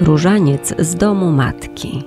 Różaniec z domu matki.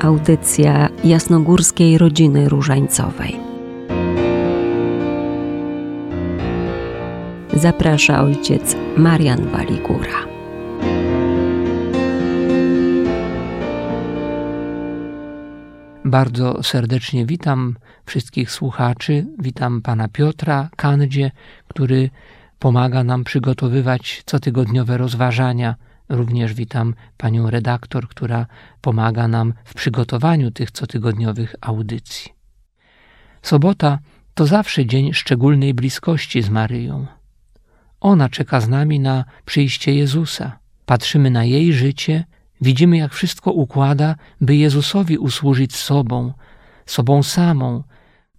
Audycja jasnogórskiej rodziny różańcowej. Zaprasza ojciec Marian Waligura. Bardzo serdecznie witam wszystkich słuchaczy. Witam pana Piotra Kandzie, który pomaga nam przygotowywać cotygodniowe rozważania. Również witam panią redaktor, która pomaga nam w przygotowaniu tych cotygodniowych audycji. Sobota to zawsze dzień szczególnej bliskości z Maryją. Ona czeka z nami na przyjście Jezusa. Patrzymy na jej życie, widzimy jak wszystko układa, by Jezusowi usłużyć sobą, sobą samą.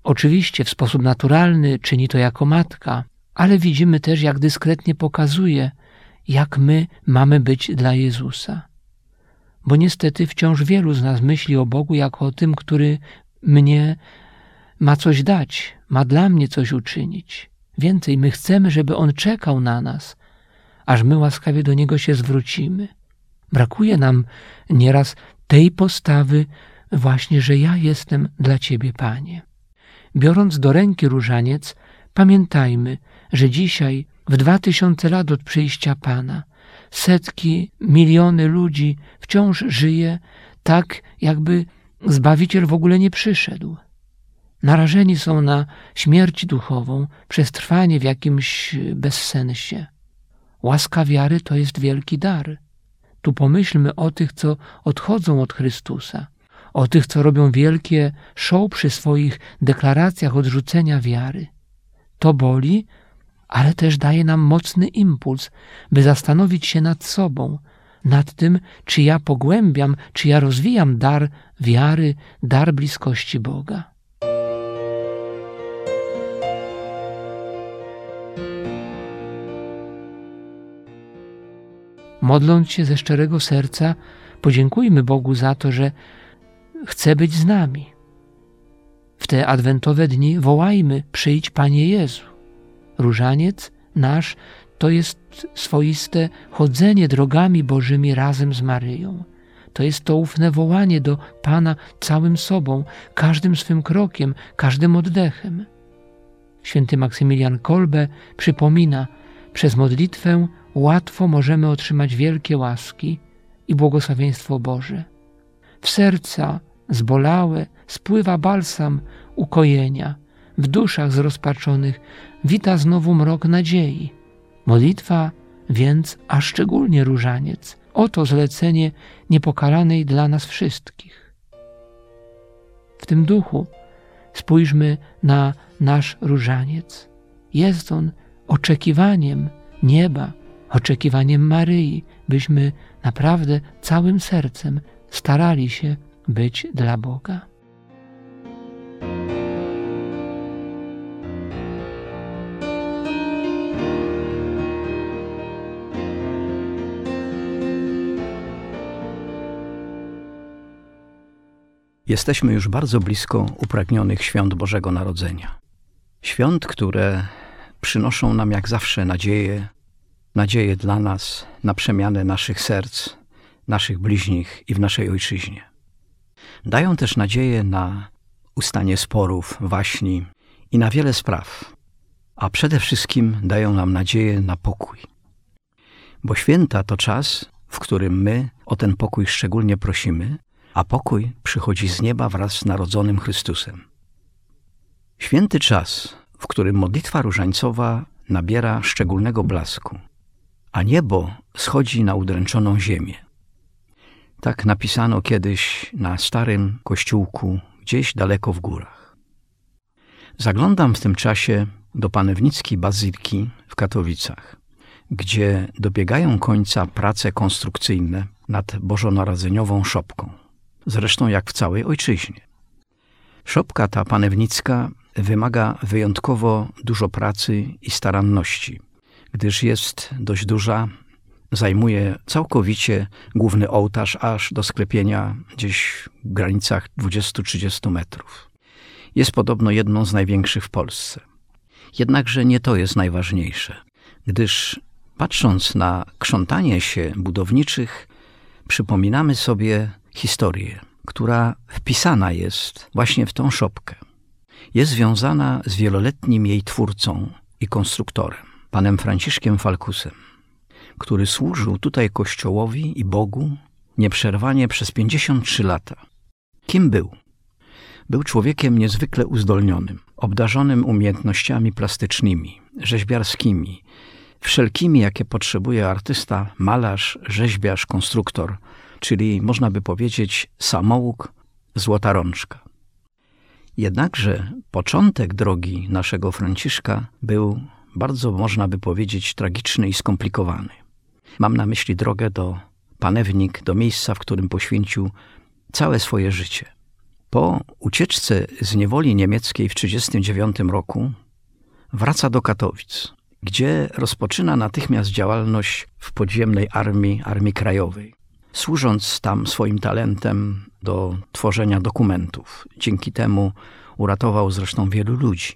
Oczywiście w sposób naturalny czyni to jako matka, ale widzimy też, jak dyskretnie pokazuje, jak my mamy być dla Jezusa. Bo niestety wciąż wielu z nas myśli o Bogu jako o tym, który mnie ma coś dać, ma dla mnie coś uczynić. Więcej, my chcemy, żeby On czekał na nas, aż my łaskawie do Niego się zwrócimy. Brakuje nam nieraz tej postawy, właśnie, że ja jestem dla Ciebie, Panie. Biorąc do ręki różaniec, pamiętajmy, że dzisiaj, w dwa tysiące lat od przyjścia Pana, setki, miliony ludzi wciąż żyje tak, jakby Zbawiciel w ogóle nie przyszedł. Narażeni są na śmierć duchową przez trwanie w jakimś bezsensie. Łaska wiary to jest wielki dar. Tu pomyślmy o tych, co odchodzą od Chrystusa, o tych, co robią wielkie show przy swoich deklaracjach odrzucenia wiary. To boli, ale też daje nam mocny impuls, by zastanowić się nad sobą, nad tym, czy ja pogłębiam, czy ja rozwijam dar wiary, dar bliskości Boga. Modląc się ze szczerego serca, podziękujmy Bogu za to, że chce być z nami. W te adwentowe dni wołajmy: Przyjdź, Panie Jezu. Różaniec nasz to jest swoiste chodzenie drogami Bożymi razem z Maryją. To jest to ufne wołanie do Pana całym sobą, każdym swym krokiem, każdym oddechem. Święty Maksymilian Kolbe przypomina, przez modlitwę łatwo możemy otrzymać wielkie łaski i błogosławieństwo Boże. W serca zbolałe spływa balsam ukojenia, w duszach zrozpaczonych wita znowu mrok nadziei. Modlitwa więc, a szczególnie różaniec, oto zlecenie niepokalanej dla nas wszystkich. W tym duchu spójrzmy na nasz różaniec. Jest on oczekiwaniem nieba, oczekiwaniem Maryi, byśmy naprawdę całym sercem starali się być dla Boga. Jesteśmy już bardzo blisko upragnionych świąt Bożego Narodzenia. Świąt, które przynoszą nam jak zawsze nadzieję, nadzieję dla nas na przemianę naszych serc, naszych bliźnich i w naszej ojczyźnie. Dają też nadzieję na ustanie sporów, waśni i na wiele spraw, a przede wszystkim dają nam nadzieję na pokój. Bo święta to czas, w którym my o ten pokój szczególnie prosimy, a pokój przychodzi z nieba wraz z narodzonym Chrystusem. Święty czas, w którym modlitwa różańcowa nabiera szczególnego blasku, a niebo schodzi na udręczoną ziemię. Tak napisano kiedyś na starym kościółku gdzieś daleko w górach. Zaglądam w tym czasie do panewnickiej bazyliki w Katowicach, gdzie dobiegają końca prace konstrukcyjne nad bożonarodzeniową szopką zresztą jak w całej ojczyźnie. Szopka ta panewnicka wymaga wyjątkowo dużo pracy i staranności, gdyż jest dość duża, zajmuje całkowicie główny ołtarz aż do sklepienia gdzieś w granicach 20-30 metrów. Jest podobno jedną z największych w Polsce. Jednakże nie to jest najważniejsze. gdyż patrząc na krzątanie się budowniczych, przypominamy sobie historię, która wpisana jest właśnie w tą szopkę. Jest związana z wieloletnim jej twórcą i konstruktorem, panem Franciszkiem Falkusem, który służył tutaj Kościołowi i Bogu nieprzerwanie przez 53 lata. Kim był? Był człowiekiem niezwykle uzdolnionym, obdarzonym umiejętnościami plastycznymi, rzeźbiarskimi, wszelkimi, jakie potrzebuje artysta, malarz, rzeźbiarz, konstruktor, czyli można by powiedzieć samouk, złota rączka. Jednakże początek drogi naszego Franciszka był bardzo, można by powiedzieć, tragiczny i skomplikowany. Mam na myśli drogę do Panewnik, do miejsca, w którym poświęcił całe swoje życie. Po ucieczce z niewoli niemieckiej w 1939 roku wraca do Katowic, gdzie rozpoczyna natychmiast działalność w podziemnej armii, Armii Krajowej, służąc tam swoim talentem do tworzenia dokumentów. Dzięki temu uratował zresztą wielu ludzi.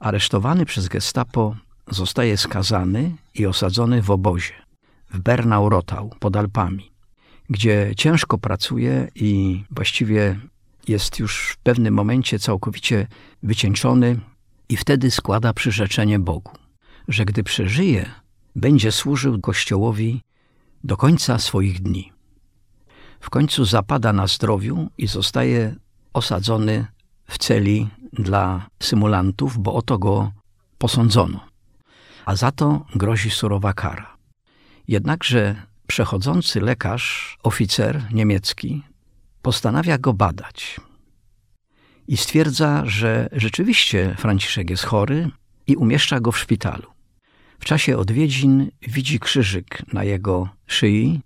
Aresztowany przez gestapo zostaje skazany i osadzony w obozie w Bernau-Rotau pod Alpami, gdzie ciężko pracuje i właściwie jest już w pewnym momencie całkowicie wycieńczony i wtedy składa przyrzeczenie Bogu, że gdy przeżyje, będzie służył Kościołowi do końca swoich dni. W końcu zapada na zdrowiu i zostaje osadzony w celi dla symulantów, bo oto go posądzono. A za to grozi surowa kara. Jednakże przechodzący lekarz, oficer niemiecki, postanawia go badać i stwierdza, że rzeczywiście Franciszek jest chory i umieszcza go w szpitalu. W czasie odwiedzin widzi krzyżyk na jego szyi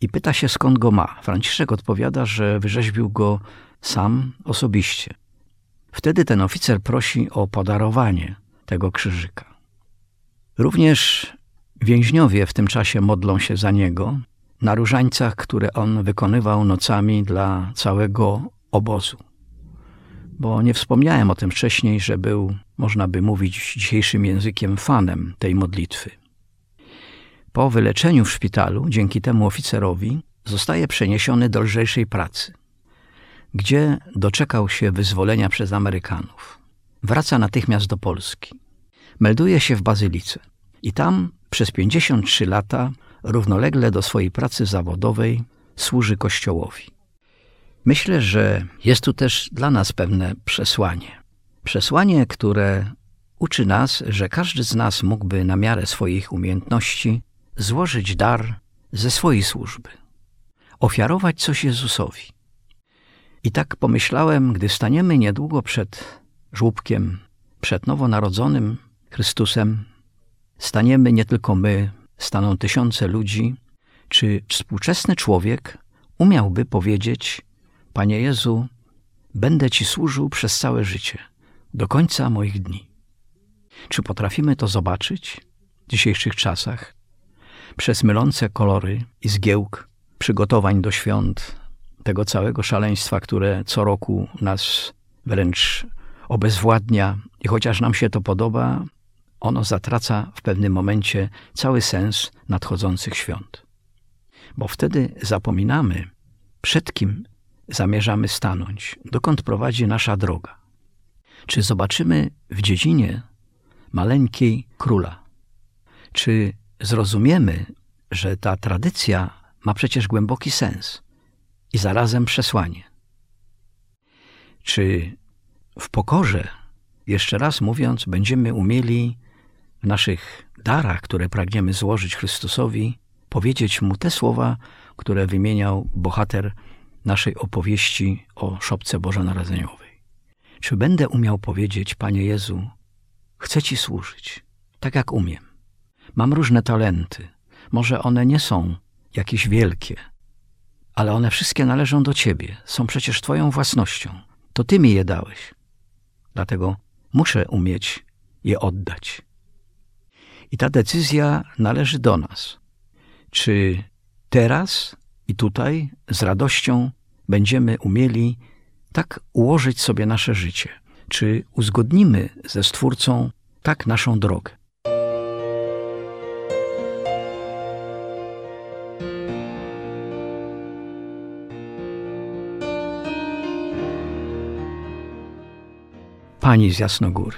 i pyta się skąd go ma. Franciszek odpowiada, że wyrzeźbił go sam osobiście. Wtedy ten oficer prosi o podarowanie tego krzyżyka. Również więźniowie w tym czasie modlą się za niego na różańcach, które on wykonywał nocami dla całego obozu. Bo nie wspomniałem o tym wcześniej, że był, można by mówić dzisiejszym językiem, fanem tej modlitwy. Po wyleczeniu w szpitalu, dzięki temu oficerowi, zostaje przeniesiony do lżejszej pracy, gdzie doczekał się wyzwolenia przez Amerykanów. Wraca natychmiast do Polski. Melduje się w Bazylice i tam przez 53 lata równolegle do swojej pracy zawodowej służy Kościołowi. Myślę, że jest tu też dla nas pewne przesłanie. Przesłanie, które uczy nas, że każdy z nas mógłby na miarę swoich umiejętności złożyć dar ze swojej służby, ofiarować coś Jezusowi. I tak pomyślałem, gdy staniemy niedługo przed żłóbkiem, przed nowonarodzonym Chrystusem, staniemy nie tylko my, staną tysiące ludzi, czy współczesny człowiek umiałby powiedzieć: Panie Jezu, będę Ci służył przez całe życie, do końca moich dni. Czy potrafimy to zobaczyć w dzisiejszych czasach? Przez mylące kolory i zgiełk przygotowań do świąt, tego całego szaleństwa, które co roku nas wręcz obezwładnia i chociaż nam się to podoba, ono zatraca w pewnym momencie cały sens nadchodzących świąt. Bo wtedy zapominamy, przed kim zamierzamy stanąć, dokąd prowadzi nasza droga. Czy zobaczymy w dziedzinie maleńkiej króla? Czy zrozumiemy, że ta tradycja ma przecież głęboki sens i zarazem przesłanie? Czy w pokorze, jeszcze raz mówiąc, będziemy umieli naszych darach, które pragniemy złożyć Chrystusowi, powiedzieć Mu te słowa, które wymieniał bohater naszej opowieści o szopce bożonarodzeniowej. Czy będę umiał powiedzieć, Panie Jezu, chcę Ci służyć, tak jak umiem. Mam różne talenty, może one nie są jakieś wielkie, ale one wszystkie należą do Ciebie, są przecież Twoją własnością. To Ty mi je dałeś. Dlatego muszę umieć je oddać. I ta decyzja należy do nas. Czy teraz i tutaj z radością będziemy umieli tak ułożyć sobie nasze życie? Czy uzgodnimy ze Stwórcą tak naszą drogę? Pani z Jasnogóry,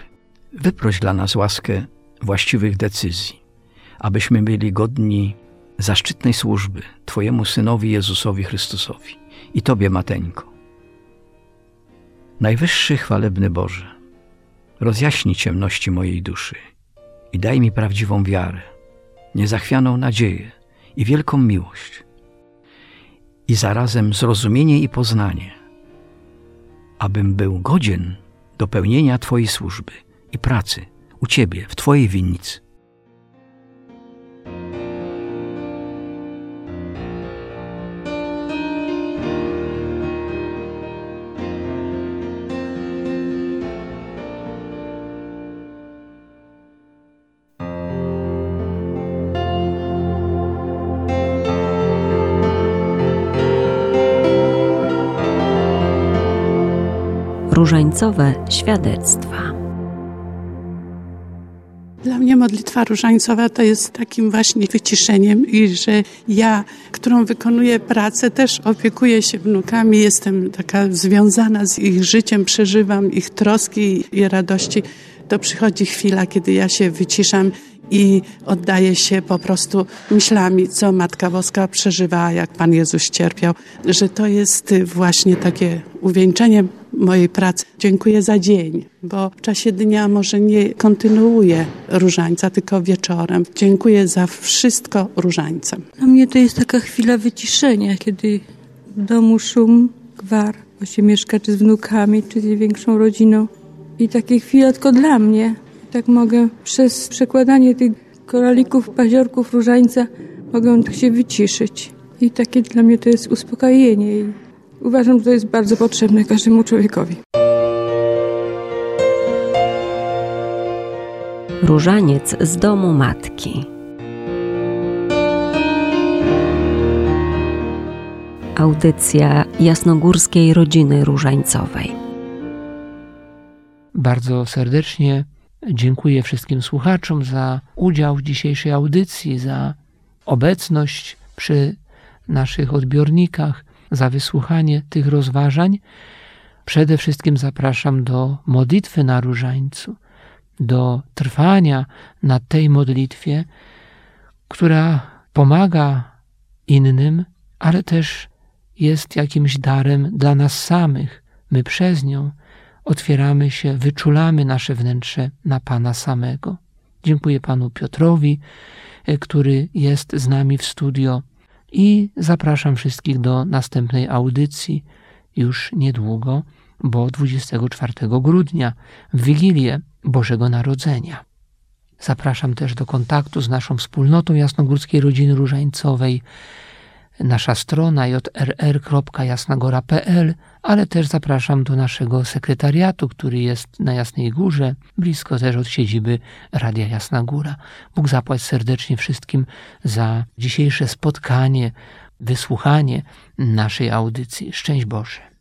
wyproś dla nas łaskę właściwych decyzji, abyśmy byli godni zaszczytnej służby Twojemu Synowi Jezusowi Chrystusowi i Tobie, Mateńko. Najwyższy chwalebny Boże, rozjaśnij ciemności mojej duszy i daj mi prawdziwą wiarę, niezachwianą nadzieję i wielką miłość, i zarazem zrozumienie i poznanie, abym był godzien do pełnienia Twojej służby i pracy u Ciebie w Twojej winnicy. Różańcowe świadectwa. Dla mnie modlitwa różańcowa to jest takim właśnie wyciszeniem i że ja, którą wykonuję pracę, też opiekuję się wnukami, jestem taka związana z ich życiem, przeżywam ich troski i radości. To przychodzi chwila, kiedy ja się wyciszam i oddaję się po prostu myślami, co Matka Boska przeżywała, jak Pan Jezus cierpiał, że to jest właśnie takie uwieńczenie mojej pracy. Dziękuję za dzień, bo w czasie dnia może nie kontynuuję różańca, tylko wieczorem. Dziękuję za wszystko różańcem. Dla mnie to jest taka chwila wyciszenia, kiedy w domu szum, gwar, bo się mieszka czy z wnukami, czy z większą rodziną. I takie chwile tylko dla mnie. Tak mogę przez przekładanie tych koralików, paziorków różańca, mogę się wyciszyć. I takie dla mnie to jest uspokojenie. Uważam, że to jest bardzo potrzebne każdemu człowiekowi. Różaniec z domu matki. Audycja jasnogórskiej rodziny różańcowej. Bardzo serdecznie dziękuję wszystkim słuchaczom za udział w dzisiejszej audycji, za obecność przy naszych odbiornikach, za wysłuchanie tych rozważań. Przede wszystkim zapraszam do modlitwy na różańcu, do trwania na tej modlitwie, która pomaga innym, ale też jest jakimś darem dla nas samych. My przez nią otwieramy się, wyczulamy nasze wnętrze na Pana samego. Dziękuję Panu Piotrowi, e, który jest z nami w studio i zapraszam wszystkich do następnej audycji już niedługo, bo 24 grudnia, w Wigilię Bożego Narodzenia. Zapraszam też do kontaktu z naszą wspólnotą Jasnogórskiej Rodziny Różańcowej nasza strona jrr.jasnagora.pl, ale też zapraszam do naszego sekretariatu, który jest na Jasnej Górze, blisko też od siedziby Radia Jasna Góra. Bóg zapłać serdecznie wszystkim za dzisiejsze spotkanie, wysłuchanie naszej audycji. Szczęść Boże.